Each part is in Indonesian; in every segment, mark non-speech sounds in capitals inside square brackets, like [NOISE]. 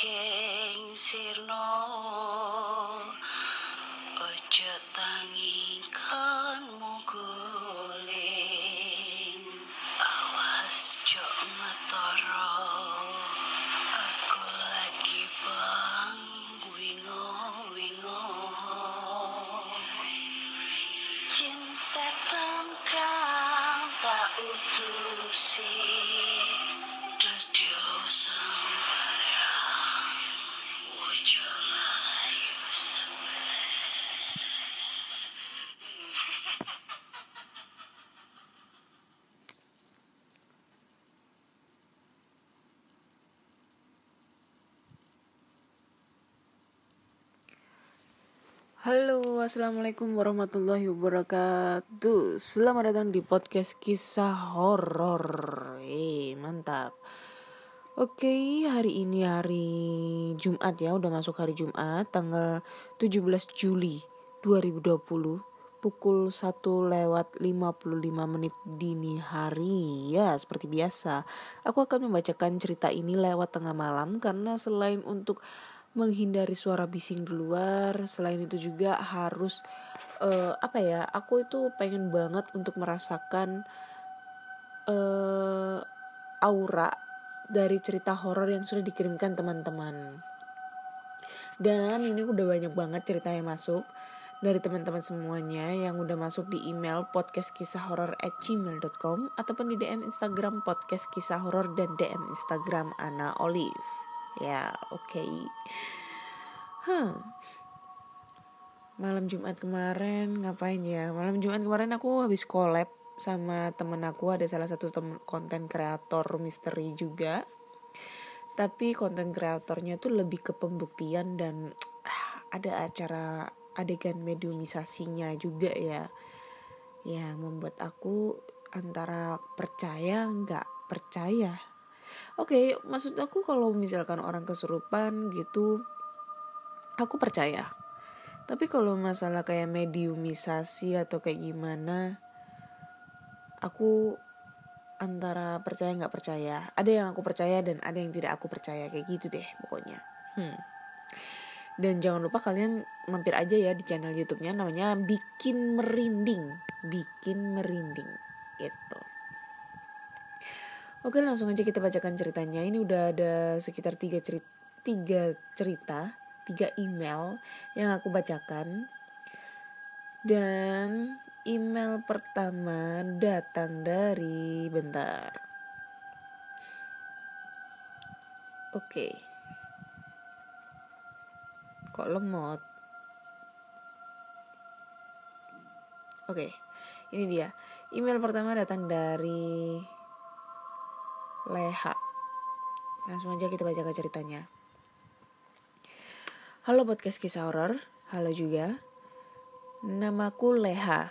que insirnos. Halo, assalamualaikum warahmatullahi wabarakatuh. Selamat datang di podcast kisah horor. Eh, mantap. Oke, hari ini hari Jumat ya, udah masuk hari Jumat, tanggal 17 Juli 2020 pukul 1 lewat 55 menit dini hari. Ya, seperti biasa, aku akan membacakan cerita ini lewat tengah malam karena selain untuk menghindari suara bising di luar, selain itu juga harus eh, apa ya? Aku itu pengen banget untuk merasakan eh aura dari cerita horor yang sudah dikirimkan teman-teman. Dan ini udah banyak banget cerita yang masuk dari teman-teman semuanya yang udah masuk di email podcastkisahhoror@gmail.com ataupun di DM Instagram podcast kisah horor dan DM Instagram Ana Olive. Ya, oke. Huh. Malam Jumat kemarin ngapain ya? Malam Jumat kemarin aku habis collab sama temen aku ada salah satu temen konten kreator misteri juga. Tapi konten kreatornya tuh lebih ke pembuktian dan [TSK] ada acara adegan mediumisasinya juga ya. Yang membuat aku antara percaya nggak percaya. Oke, maksud aku kalau misalkan orang kesurupan gitu, aku percaya. Tapi kalau masalah kayak mediumisasi atau kayak gimana, aku antara percaya nggak percaya. Ada yang aku percaya dan ada yang tidak aku percaya kayak gitu deh pokoknya. Hmm. Dan jangan lupa kalian mampir aja ya di channel YouTube-nya namanya Bikin Merinding, Bikin Merinding gitu. Oke langsung aja kita bacakan ceritanya. Ini udah ada sekitar tiga cerita, tiga cerita, tiga email yang aku bacakan. Dan email pertama datang dari bentar. Oke. Kok lemot? Oke, ini dia. Email pertama datang dari Leha. Langsung aja kita baca ceritanya. Halo podcast kisah horor, halo juga. Namaku Leha.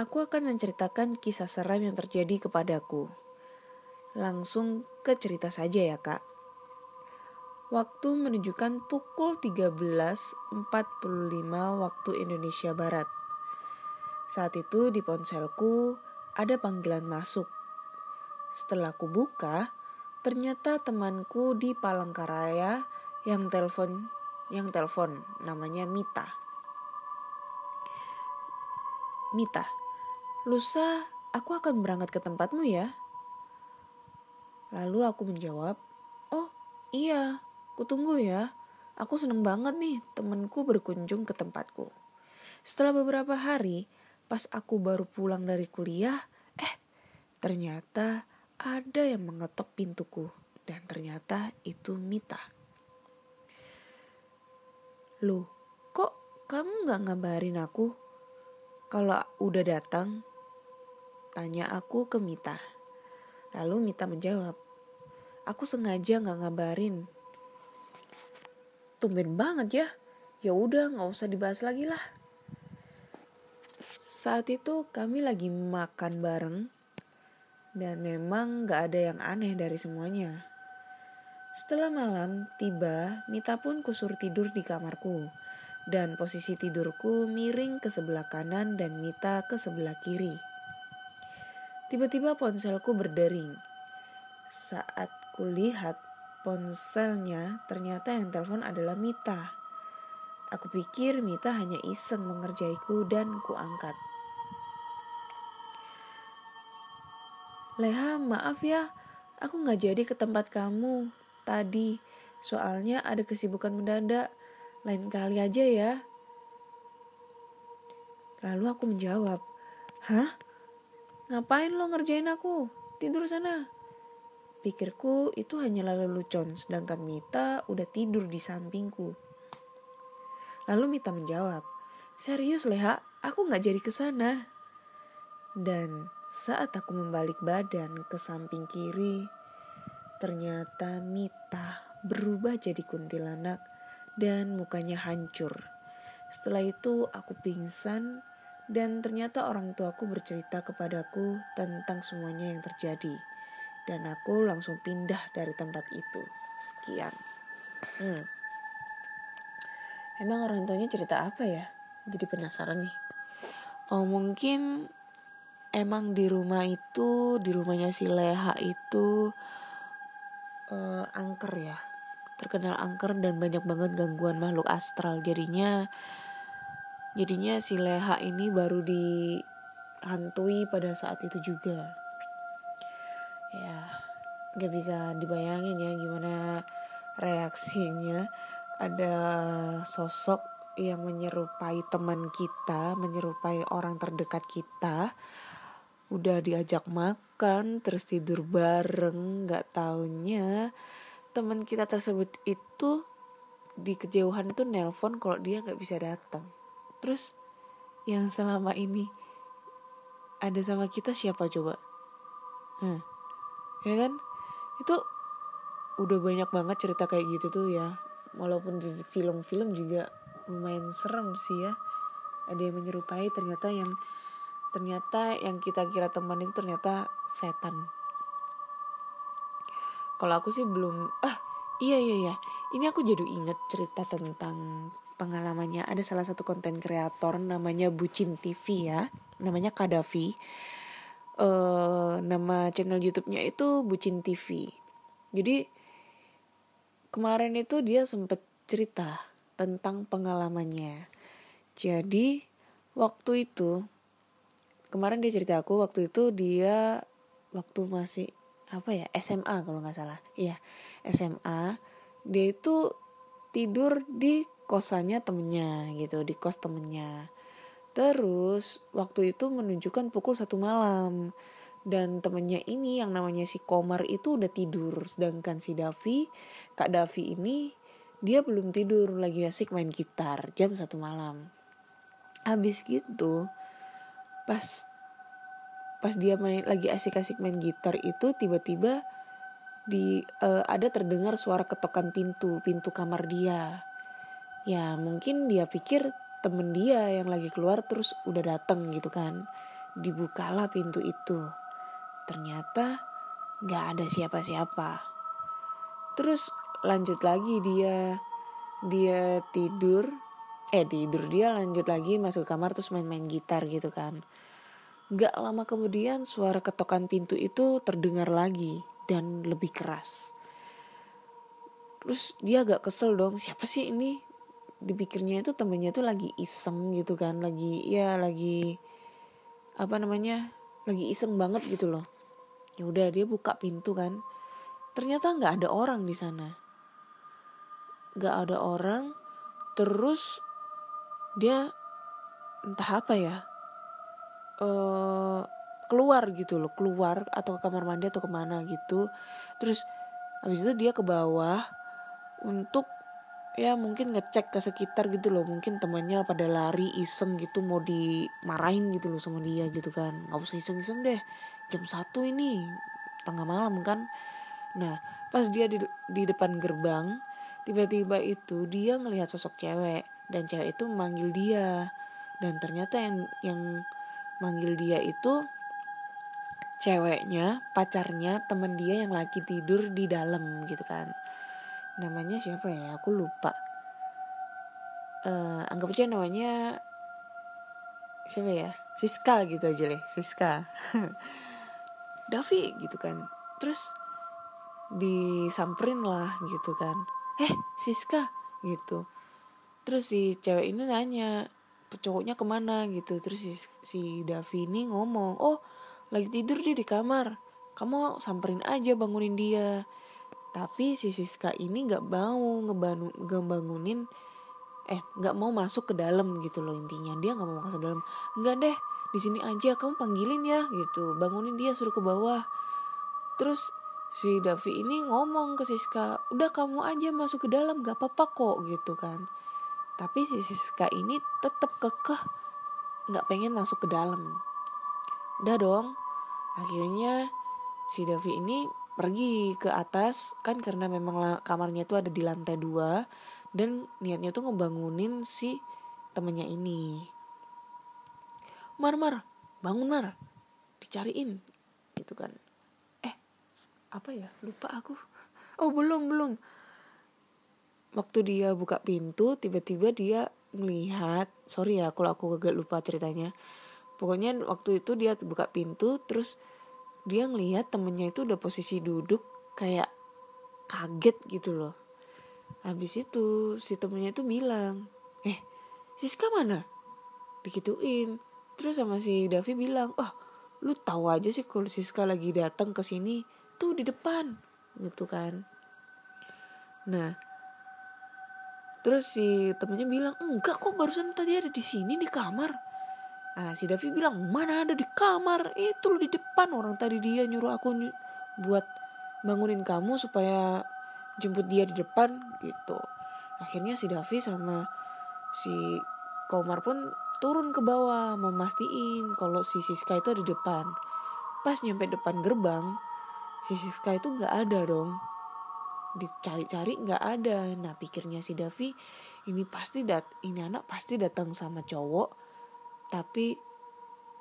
Aku akan menceritakan kisah seram yang terjadi kepadaku. Langsung ke cerita saja ya kak. Waktu menunjukkan pukul 13.45 waktu Indonesia Barat. Saat itu di ponselku ada panggilan masuk setelah aku buka, ternyata temanku di Palangkaraya yang telepon yang telepon namanya Mita. Mita, lusa aku akan berangkat ke tempatmu ya. Lalu aku menjawab, oh iya, kutunggu ya. Aku seneng banget nih temenku berkunjung ke tempatku. Setelah beberapa hari, pas aku baru pulang dari kuliah, eh ternyata ada yang mengetok pintuku dan ternyata itu Mita. Loh, kok kamu gak ngabarin aku kalau udah datang? Tanya aku ke Mita. Lalu Mita menjawab, aku sengaja gak ngabarin. Tumben banget ya. Ya udah, nggak usah dibahas lagi lah. Saat itu kami lagi makan bareng dan memang gak ada yang aneh dari semuanya. Setelah malam tiba, Mita pun kusur tidur di kamarku. Dan posisi tidurku miring ke sebelah kanan dan Mita ke sebelah kiri. Tiba-tiba ponselku berdering. Saat kulihat, ponselnya, ternyata yang telepon adalah Mita. Aku pikir Mita hanya iseng mengerjaiku dan kuangkat. Leha, maaf ya, aku nggak jadi ke tempat kamu tadi. Soalnya ada kesibukan mendadak. Lain kali aja ya. Lalu aku menjawab, Hah? Ngapain lo ngerjain aku? Tidur sana. Pikirku itu hanyalah lelucon, sedangkan Mita udah tidur di sampingku. Lalu Mita menjawab, Serius Leha, aku gak jadi ke sana. Dan saat aku membalik badan ke samping kiri, ternyata Mita berubah jadi kuntilanak dan mukanya hancur. Setelah itu aku pingsan dan ternyata orang tuaku bercerita kepadaku tentang semuanya yang terjadi. Dan aku langsung pindah dari tempat itu. Sekian. Hmm. Emang orang tuanya cerita apa ya? Jadi penasaran nih. Oh mungkin emang di rumah itu, di rumahnya si Leha itu uh, angker ya. Terkenal angker dan banyak banget gangguan makhluk astral. Jadinya Jadinya si Leha ini baru dihantui pada saat itu juga. Ya, gak bisa dibayangin ya gimana reaksinya. Ada sosok yang menyerupai teman kita, menyerupai orang terdekat kita. Udah diajak makan, terus tidur bareng, gak taunya teman kita tersebut itu di kejauhan itu nelpon kalau dia nggak bisa datang Terus yang selama ini ada sama kita siapa coba? Hmm. Ya kan? Itu udah banyak banget cerita kayak gitu tuh ya. Walaupun di film-film juga lumayan serem sih ya. Ada yang menyerupai ternyata yang ternyata yang kita kira teman itu ternyata setan. Kalau aku sih belum ah iya iya iya. Ini aku jadi inget cerita tentang pengalamannya ada salah satu konten kreator namanya Bucin TV ya namanya Kadafi uh, nama channel YouTube-nya itu Bucin TV jadi kemarin itu dia sempet cerita tentang pengalamannya jadi waktu itu kemarin dia cerita aku waktu itu dia waktu masih apa ya SMA kalau nggak salah. Iya SMA dia itu tidur di kosannya temennya gitu di kos temennya. Terus waktu itu menunjukkan pukul satu malam. Dan temennya ini yang namanya si Komar itu udah tidur. Sedangkan si Davi kak Davi ini dia belum tidur. Lagi asik main gitar jam satu malam. Habis gitu pas pas dia main lagi asik-asik main gitar itu tiba-tiba di uh, ada terdengar suara ketokan pintu pintu kamar dia. Ya mungkin dia pikir temen dia yang lagi keluar terus udah dateng gitu kan. Dibukalah pintu itu. Ternyata nggak ada siapa-siapa. Terus lanjut lagi dia dia tidur. Eh tidur dia lanjut lagi masuk kamar terus main-main gitar gitu kan nggak lama kemudian suara ketokan pintu itu terdengar lagi dan lebih keras. Terus dia agak kesel dong siapa sih ini? Dipikirnya itu temennya tuh lagi iseng gitu kan lagi ya lagi apa namanya lagi iseng banget gitu loh. Ya udah dia buka pintu kan. Ternyata nggak ada orang di sana. Nggak ada orang terus dia entah apa ya uh, keluar gitu loh keluar atau ke kamar mandi atau ke mana gitu. Terus habis itu dia ke bawah untuk ya mungkin ngecek ke sekitar gitu loh. Mungkin temannya pada lari iseng gitu mau dimarahin gitu loh sama dia gitu kan. Nggak usah iseng-iseng deh jam satu ini tengah malam kan. Nah pas dia di, di depan gerbang tiba-tiba itu dia ngelihat sosok cewek. Dan cewek itu memanggil dia. Dan ternyata yang yang manggil dia itu ceweknya pacarnya temen dia yang lagi tidur di dalam gitu kan. Namanya siapa ya? Aku lupa. Uh, anggap aja namanya siapa ya? Siska gitu aja deh Siska. [LAUGHS] Davi gitu kan. Terus disamperin lah gitu kan. Eh Siska gitu. Terus si cewek ini nanya cowoknya ke mana gitu. Terus si, si Davi ini ngomong oh lagi tidur dia di kamar. Kamu samperin aja bangunin dia. Tapi si Siska ini nggak mau ngebanu eh nggak mau masuk ke dalam gitu loh intinya. Dia nggak mau masuk ke dalam. Nggak deh di sini aja kamu panggilin ya gitu. Bangunin dia suruh ke bawah. Terus si Davi ini ngomong ke Siska udah kamu aja masuk ke dalam gak apa-apa kok gitu kan tapi si Siska ini tetap kekeh nggak pengen masuk ke dalam. Udah dong akhirnya si Davi ini pergi ke atas kan karena memang kamarnya tuh ada di lantai dua dan niatnya tuh ngebangunin si temennya ini. Mar mar bangun mar dicariin gitu kan. Apa ya? Lupa aku. Oh belum belum waktu dia buka pintu tiba-tiba dia ngelihat sorry ya kalau aku agak lupa ceritanya. Pokoknya waktu itu dia buka pintu terus dia ngelihat temennya itu udah posisi duduk kayak kaget gitu loh. Habis itu si temennya itu bilang eh Siska mana? Dikituin terus sama si Davi bilang oh lu tahu aja sih kalau Siska lagi datang ke sini tuh di depan gitu kan. Nah terus si temennya bilang enggak kok barusan tadi ada di sini di kamar. Nah si Davi bilang mana ada di kamar? Itu lo di depan. Orang tadi dia nyuruh aku ny buat bangunin kamu supaya jemput dia di depan gitu. Akhirnya si Davi sama si Komar pun turun ke bawah memastiin kalau si Siska itu ada di depan. Pas nyampe depan gerbang si Siska itu nggak ada dong dicari-cari nggak ada. Nah pikirnya si Davi ini pasti dat ini anak pasti datang sama cowok tapi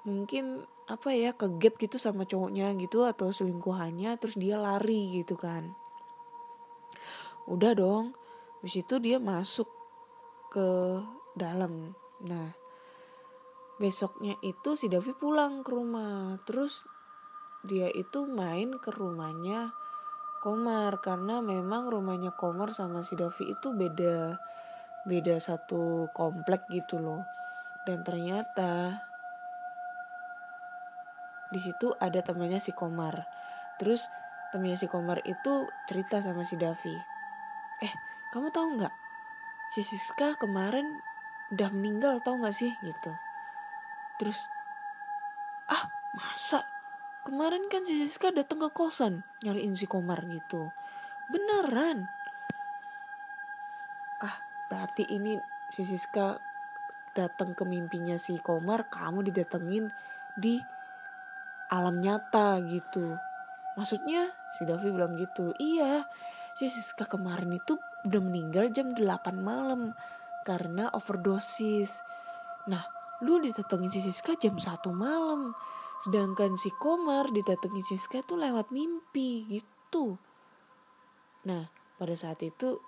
mungkin apa ya ke gap gitu sama cowoknya gitu atau selingkuhannya terus dia lari gitu kan. Udah dong habis itu dia masuk ke dalam. Nah besoknya itu si Davi pulang ke rumah. Terus dia itu main ke rumahnya Komar karena memang rumahnya Komar sama si Davi itu beda beda satu komplek gitu loh. Dan ternyata di situ ada temannya si Komar. Terus temannya si Komar itu cerita sama si Davi. Eh kamu tahu nggak? Si Siska kemarin udah meninggal tahu nggak sih? Gitu. Terus ah masa Kemarin kan si Siska datang ke kosan nyariin si Komar gitu. Beneran. Ah, berarti ini si Siska datang ke mimpinya si Komar, kamu didatengin di alam nyata gitu. Maksudnya si Davi bilang gitu. Iya, si Siska kemarin itu udah meninggal jam 8 malam karena overdosis. Nah, lu didatengin si Siska jam 1 malam Sedangkan si Komar didatengin Siska tuh lewat mimpi gitu. Nah pada saat itu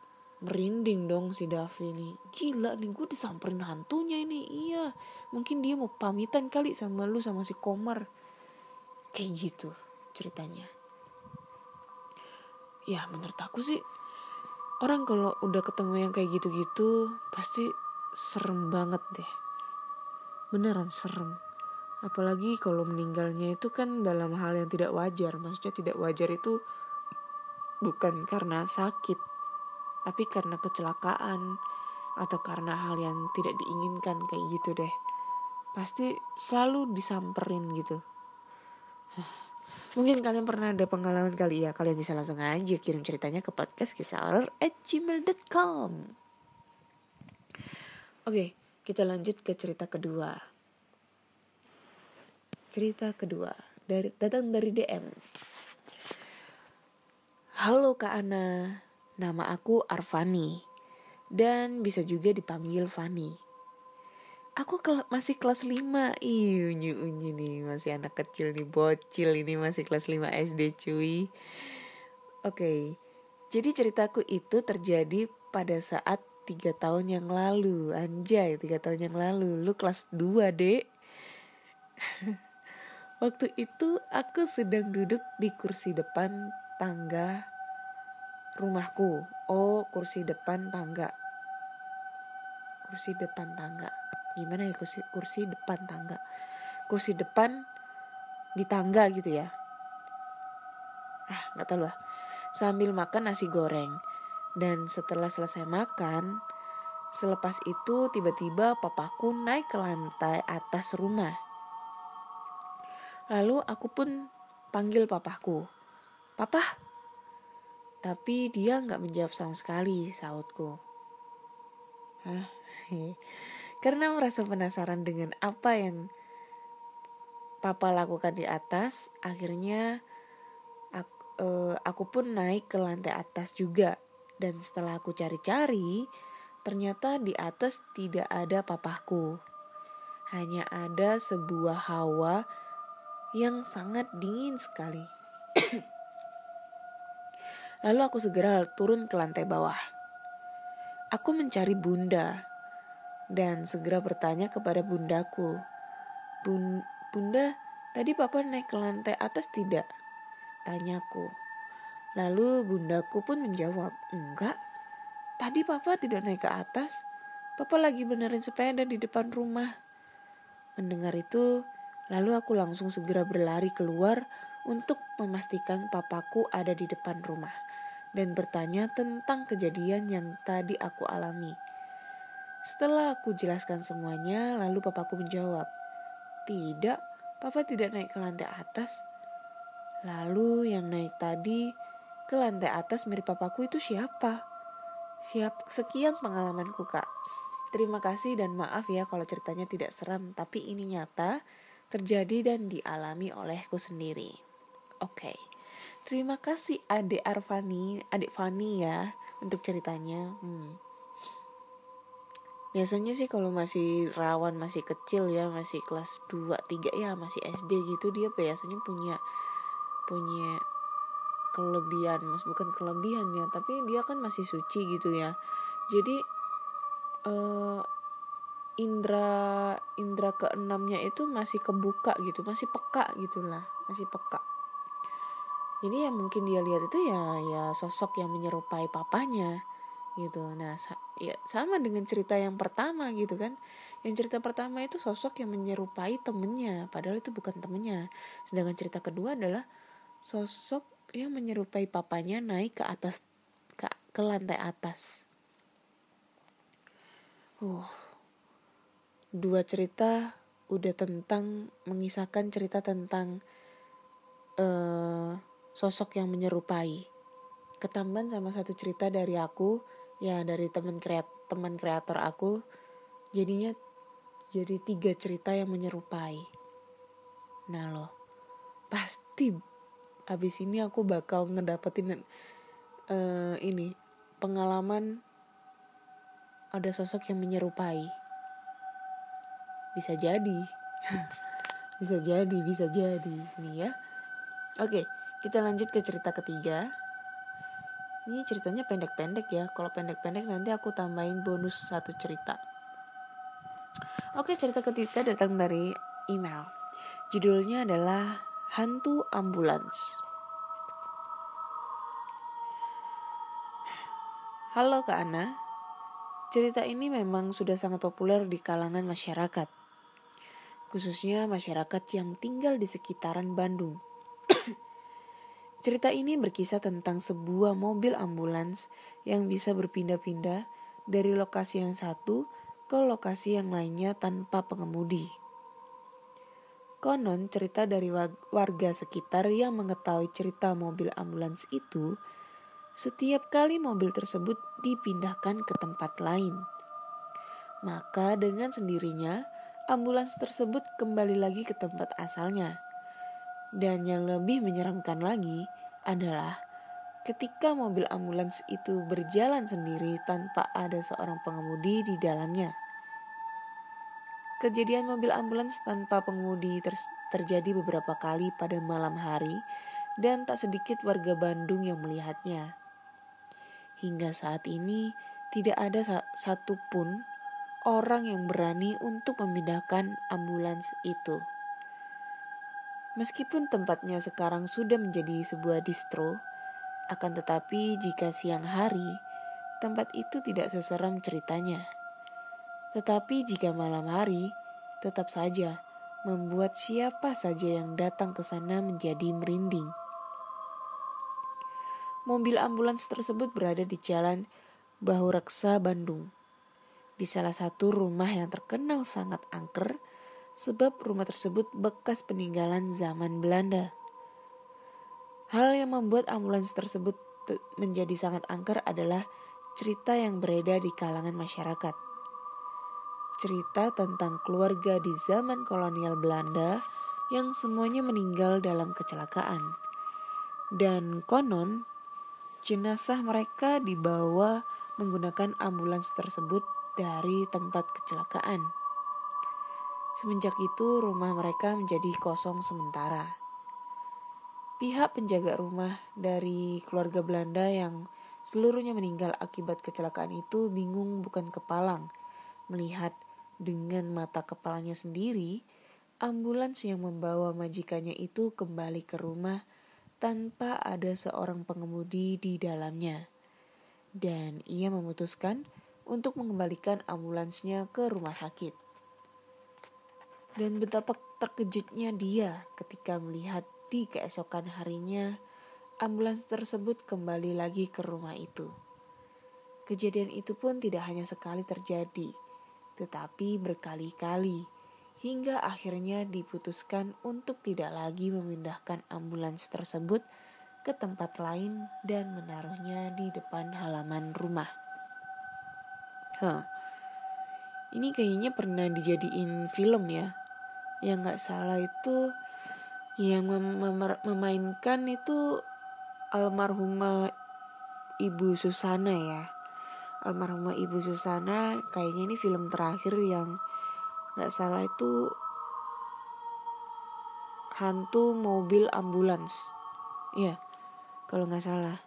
merinding dong si Davi nih. Gila nih gue disamperin hantunya ini. Iya mungkin dia mau pamitan kali sama lu sama si Komar. Kayak gitu ceritanya. Ya menurut aku sih orang kalau udah ketemu yang kayak gitu-gitu pasti serem banget deh. Beneran serem apalagi kalau meninggalnya itu kan dalam hal yang tidak wajar. Maksudnya tidak wajar itu bukan karena sakit tapi karena kecelakaan atau karena hal yang tidak diinginkan kayak gitu deh. Pasti selalu disamperin gitu. Mungkin kalian pernah ada pengalaman kali ya? Kalian bisa langsung aja kirim ceritanya ke podcast kisah at gmail.com oke kita lanjut ke cerita kedua cerita kedua dari datang dari DM. Halo Kak Ana, nama aku Arfani. Dan bisa juga dipanggil Fani. Aku kel masih kelas 5 Ih unyu unyu nih. Masih anak kecil nih Bocil ini masih kelas 5 SD cuy. Oke. Jadi ceritaku itu terjadi pada saat tiga tahun yang lalu. Anjay tiga tahun yang lalu. Lu kelas 2 dek [LAUGHS] Waktu itu aku sedang duduk di kursi depan tangga rumahku. Oh, kursi depan tangga. Kursi depan tangga. Gimana ya kursi kursi depan tangga? Kursi depan di tangga gitu ya. Ah, nggak tahu lah. Sambil makan nasi goreng. Dan setelah selesai makan, selepas itu tiba-tiba papaku naik ke lantai atas rumah. Lalu aku pun panggil papaku. Papa? Tapi dia nggak menjawab sama sekali sautku. [LAUGHS] Karena merasa penasaran dengan apa yang papa lakukan di atas, akhirnya aku, uh, aku pun naik ke lantai atas juga dan setelah aku cari-cari, ternyata di atas tidak ada papaku. Hanya ada sebuah hawa yang sangat dingin sekali. [CLEARS THROAT] Lalu aku segera turun ke lantai bawah. Aku mencari bunda dan segera bertanya kepada bundaku. Bun bunda, tadi papa naik ke lantai atas tidak? Tanyaku. Lalu bundaku pun menjawab, enggak. Tadi papa tidak naik ke atas. Papa lagi benerin sepeda di depan rumah. Mendengar itu, lalu aku langsung segera berlari keluar untuk memastikan papaku ada di depan rumah dan bertanya tentang kejadian yang tadi aku alami. Setelah aku jelaskan semuanya, lalu papaku menjawab, "Tidak, papa tidak naik ke lantai atas." Lalu yang naik tadi ke lantai atas mirip papaku itu siapa? Siap, sekian pengalamanku kak. Terima kasih dan maaf ya kalau ceritanya tidak seram, tapi ini nyata, terjadi dan dialami olehku sendiri. Oke, okay. terima kasih adik Arfani, adik Fani ya untuk ceritanya. Hmm. Biasanya sih kalau masih rawan, masih kecil ya, masih kelas 2, 3 ya, masih SD gitu dia biasanya punya punya kelebihan mas bukan kelebihan ya tapi dia kan masih suci gitu ya jadi uh, indra indra keenamnya itu masih kebuka gitu masih peka gitulah masih peka. Jadi ya mungkin dia lihat itu ya ya sosok yang menyerupai papanya gitu. Nah sa ya sama dengan cerita yang pertama gitu kan. Yang cerita pertama itu sosok yang menyerupai temennya padahal itu bukan temennya. Sedangkan cerita kedua adalah sosok yang menyerupai papanya naik ke atas ke, ke lantai atas. Uh, dua cerita udah tentang mengisahkan cerita tentang uh, sosok yang menyerupai. Ketambahan sama satu cerita dari aku, ya dari teman kreat teman kreator aku, jadinya jadi tiga cerita yang menyerupai. Nah loh, pasti abis ini aku bakal ngedapetin uh, ini pengalaman ada sosok yang menyerupai bisa jadi. [LAUGHS] Bisa jadi bisa jadi. Nih ya. Oke kita lanjut ke cerita ketiga. Ini ceritanya pendek-pendek ya. Kalau pendek-pendek nanti aku tambahin bonus satu cerita. Oke cerita ketiga datang dari email. Judulnya adalah Hantu Ambulans. Halo Kak Ana, cerita ini memang sudah sangat populer di kalangan masyarakat, khususnya masyarakat yang tinggal di sekitaran Bandung. [COUGHS] cerita ini berkisah tentang sebuah mobil ambulans yang bisa berpindah-pindah dari lokasi yang satu ke lokasi yang lainnya tanpa pengemudi. Konon cerita dari warga sekitar yang mengetahui cerita mobil ambulans itu, setiap kali mobil tersebut dipindahkan ke tempat lain. Maka dengan sendirinya ambulans tersebut kembali lagi ke tempat asalnya. Dan yang lebih menyeramkan lagi adalah ketika mobil ambulans itu berjalan sendiri tanpa ada seorang pengemudi di dalamnya. Kejadian mobil ambulans tanpa pengemudi ter terjadi beberapa kali pada malam hari dan tak sedikit warga Bandung yang melihatnya. Hingga saat ini tidak ada satupun orang yang berani untuk memindahkan ambulans itu. Meskipun tempatnya sekarang sudah menjadi sebuah distro, Akan tetapi jika siang hari, tempat itu tidak seseram ceritanya. Tetapi jika malam hari, tetap saja membuat siapa saja yang datang ke sana menjadi merinding. Mobil ambulans tersebut berada di jalan Bahureksa, Bandung. Di salah satu rumah yang terkenal sangat angker, sebab rumah tersebut bekas peninggalan zaman Belanda. Hal yang membuat ambulans tersebut menjadi sangat angker adalah cerita yang beredar di kalangan masyarakat. Cerita tentang keluarga di zaman kolonial Belanda yang semuanya meninggal dalam kecelakaan. Dan konon, jenazah mereka dibawa menggunakan ambulans tersebut dari tempat kecelakaan. Semenjak itu, rumah mereka menjadi kosong sementara. Pihak penjaga rumah dari keluarga Belanda yang seluruhnya meninggal akibat kecelakaan itu bingung bukan kepalang melihat dengan mata kepalanya sendiri ambulans yang membawa majikannya itu kembali ke rumah tanpa ada seorang pengemudi di dalamnya. Dan ia memutuskan untuk mengembalikan ambulansnya ke rumah sakit. Dan betapa terkejutnya dia ketika melihat di keesokan harinya, ambulans tersebut kembali lagi ke rumah itu. Kejadian itu pun tidak hanya sekali terjadi, tetapi berkali-kali, hingga akhirnya diputuskan untuk tidak lagi memindahkan ambulans tersebut ke tempat lain dan menaruhnya di depan halaman rumah. Huh. Ini kayaknya pernah dijadiin film ya. Yang nggak salah itu yang mem mem memainkan itu almarhumah Ibu Susana ya almarhumah Ibu Susana kayaknya ini film terakhir yang nggak salah itu hantu mobil ambulans ya kalau nggak salah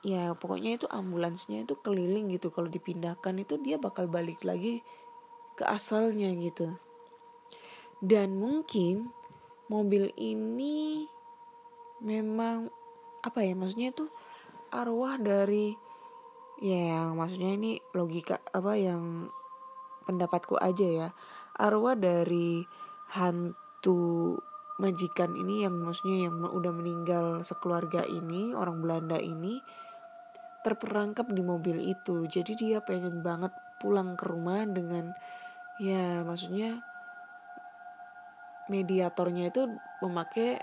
ya pokoknya itu ambulansnya itu keliling gitu. Kalau dipindahkan itu dia bakal balik lagi ke asalnya gitu. Dan mungkin mobil ini memang apa ya maksudnya itu arwah dari ya yang maksudnya ini logika apa yang pendapatku aja ya. Arwah dari hantu majikan ini yang maksudnya yang udah meninggal sekeluarga ini orang Belanda ini terperangkap di mobil itu. Jadi dia pengen banget pulang ke rumah dengan ya maksudnya mediatornya itu memakai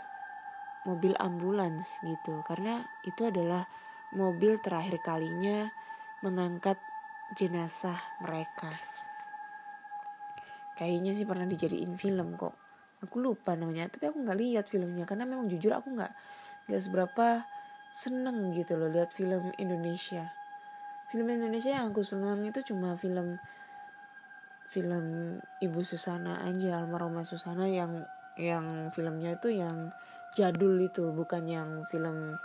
mobil ambulans gitu. Karena itu adalah mobil terakhir kalinya mengangkat jenazah mereka. Kayaknya sih pernah dijadiin film kok. Aku lupa namanya tapi aku nggak lihat filmnya. Karena memang jujur aku nggak nggak seberapa seneng gitu loh lihat film Indonesia. Film Indonesia yang aku seneng itu cuma film film Ibu Susana aja almarhumah Susana yang yang filmnya itu yang jadul itu bukan yang film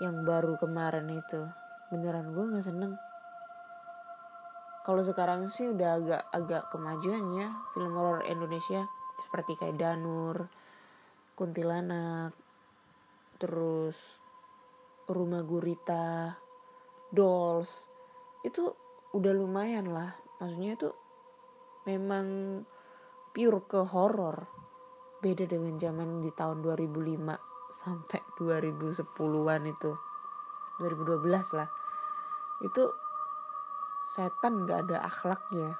yang baru kemarin itu. Beneran gue nggak seneng. Kalau sekarang sih udah agak agak kemajuan ya film horor Indonesia seperti kayak Danur Kuntilanak terus Rumah Gurita Dolls itu udah lumayan lah. Maksudnya itu memang pure ke horor beda dengan zaman di tahun 2005 sampai 2010-an itu. 2012 lah. Itu setan gak ada akhlaknya.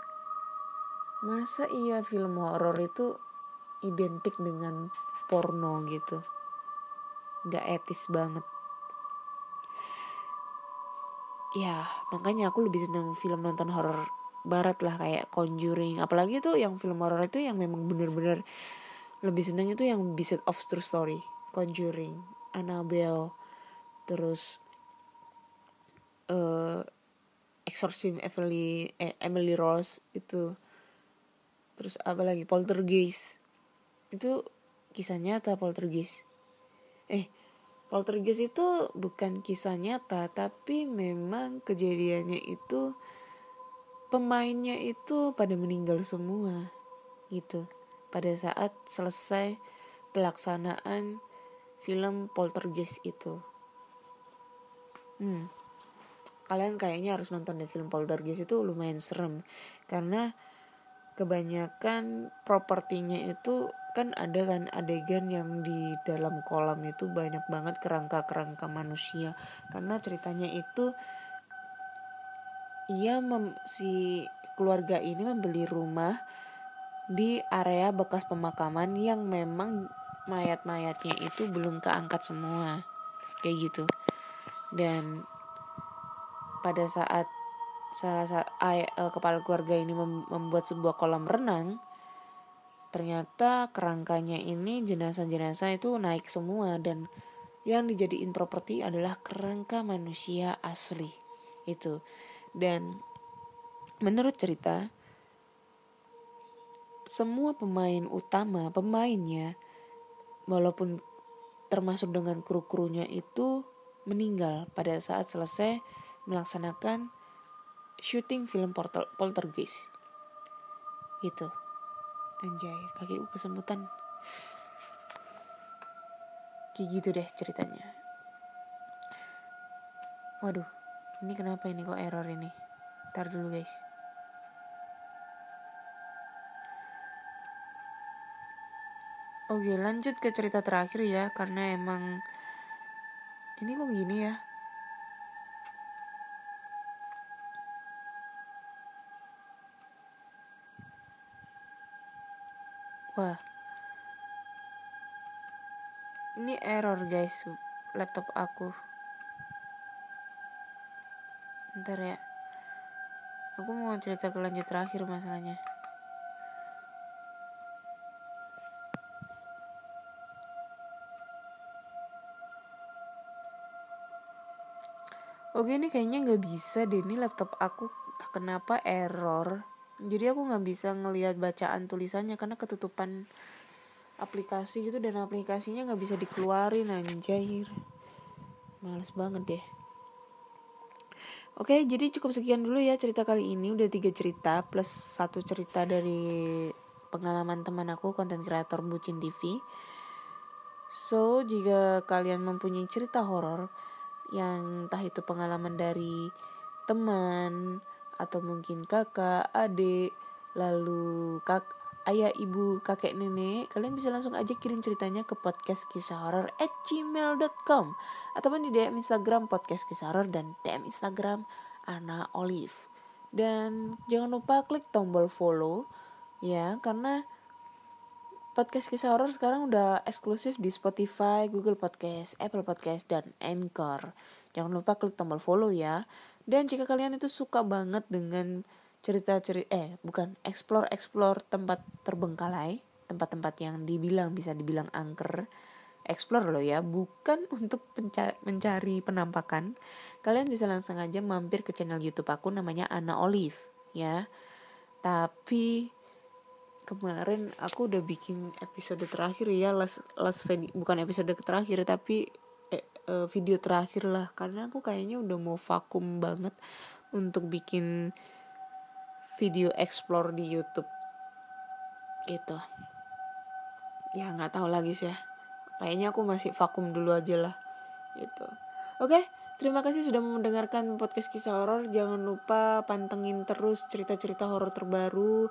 Masa iya film horor itu identik dengan porno gitu? Gak etis banget ya makanya aku lebih senang film nonton horor barat lah kayak Conjuring. Apalagi tuh yang film horor itu yang memang bener-bener lebih seneng itu yang based of true story Conjuring Annabelle terus uh, Exorcism Emily eh, Emily Rose itu. Terus apa lagi? Poltergeist. Itu kisah nyata Poltergeist. Eh Poltergeist itu bukan kisah nyata tapi memang kejadiannya itu pemainnya itu pada meninggal semua gitu. Pada saat selesai pelaksanaan film Poltergeist itu. Hmm, kalian kayaknya harus nonton deh film Poltergeist itu lumayan serem. Karena kebanyakan propertinya itu kan ada kan adegan yang di dalam kolam itu banyak banget kerangka-kerangka manusia. Karena ceritanya itu ia mem, si keluarga ini membeli rumah di area bekas pemakaman yang memang mayat-mayatnya itu belum keangkat semua. Kayak gitu. Dan pada saat salah satu uh, kepala keluarga ini mem membuat sebuah kolam renang ternyata kerangkanya ini jenazah-jenazah itu naik semua dan yang dijadiin properti adalah kerangka manusia asli itu. Dan menurut cerita semua pemain utama pemainnya walaupun termasuk dengan kru-krunya itu meninggal pada saat selesai melaksanakan syuting film Portal, Poltergeist itu anjay kakiku kesemutan kayak gitu deh ceritanya. Waduh ini kenapa ini kok error ini? Ntar dulu guys. Oke lanjut ke cerita terakhir ya karena emang ini kok gini ya Wah. Ini error guys laptop aku. Ntar ya. Aku mau cerita ke lanjut terakhir masalahnya. Oke ini kayaknya nggak bisa deh ini laptop aku kenapa error jadi aku nggak bisa ngelihat bacaan tulisannya karena ketutupan aplikasi gitu dan aplikasinya nggak bisa dikeluarin anjir males banget deh Oke, jadi cukup sekian dulu ya cerita kali ini. Udah tiga cerita plus satu cerita dari pengalaman teman aku, konten kreator Bucin TV. So, jika kalian mempunyai cerita horor yang entah itu pengalaman dari teman, atau mungkin kakak, adik, lalu kak, ayah, ibu, kakek, nenek, kalian bisa langsung aja kirim ceritanya ke podcast kisah horor at gmail.com ataupun di DM Instagram podcast kisah horor dan DM Instagram Ana Olive. Dan jangan lupa klik tombol follow ya karena podcast kisah horor sekarang udah eksklusif di Spotify, Google Podcast, Apple Podcast dan Anchor. Jangan lupa klik tombol follow ya. Dan jika kalian itu suka banget dengan cerita-cerita eh bukan explore-explore tempat terbengkalai, tempat-tempat yang dibilang bisa dibilang angker, explore loh ya, bukan [LAUGHS] untuk mencari penampakan. Kalian bisa langsung aja mampir ke channel YouTube aku namanya Ana Olive ya. Tapi kemarin aku udah bikin episode terakhir ya last last bukan episode terakhir tapi uh, video terakhir lah. Karena aku kayaknya udah mau vakum banget untuk bikin video explore di YouTube. Gitu. Ya nggak tahu lagi sih ya. Kayaknya aku masih vakum dulu aja lah. Gitu. Oke terima kasih sudah mendengarkan podcast kisah horor. Jangan lupa pantengin terus cerita-cerita horor terbaru.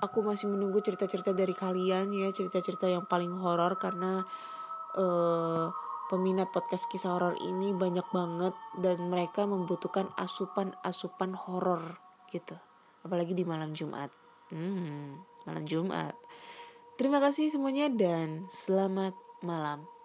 Aku masih menunggu cerita-cerita dari kalian ya cerita-cerita yang paling horor karena uh, peminat podcast kisah horor ini banyak banget dan mereka membutuhkan asupan-asupan horor gitu. Apalagi di malam Jumat. Hmm, malam Jumat. Terima kasih semuanya dan selamat malam.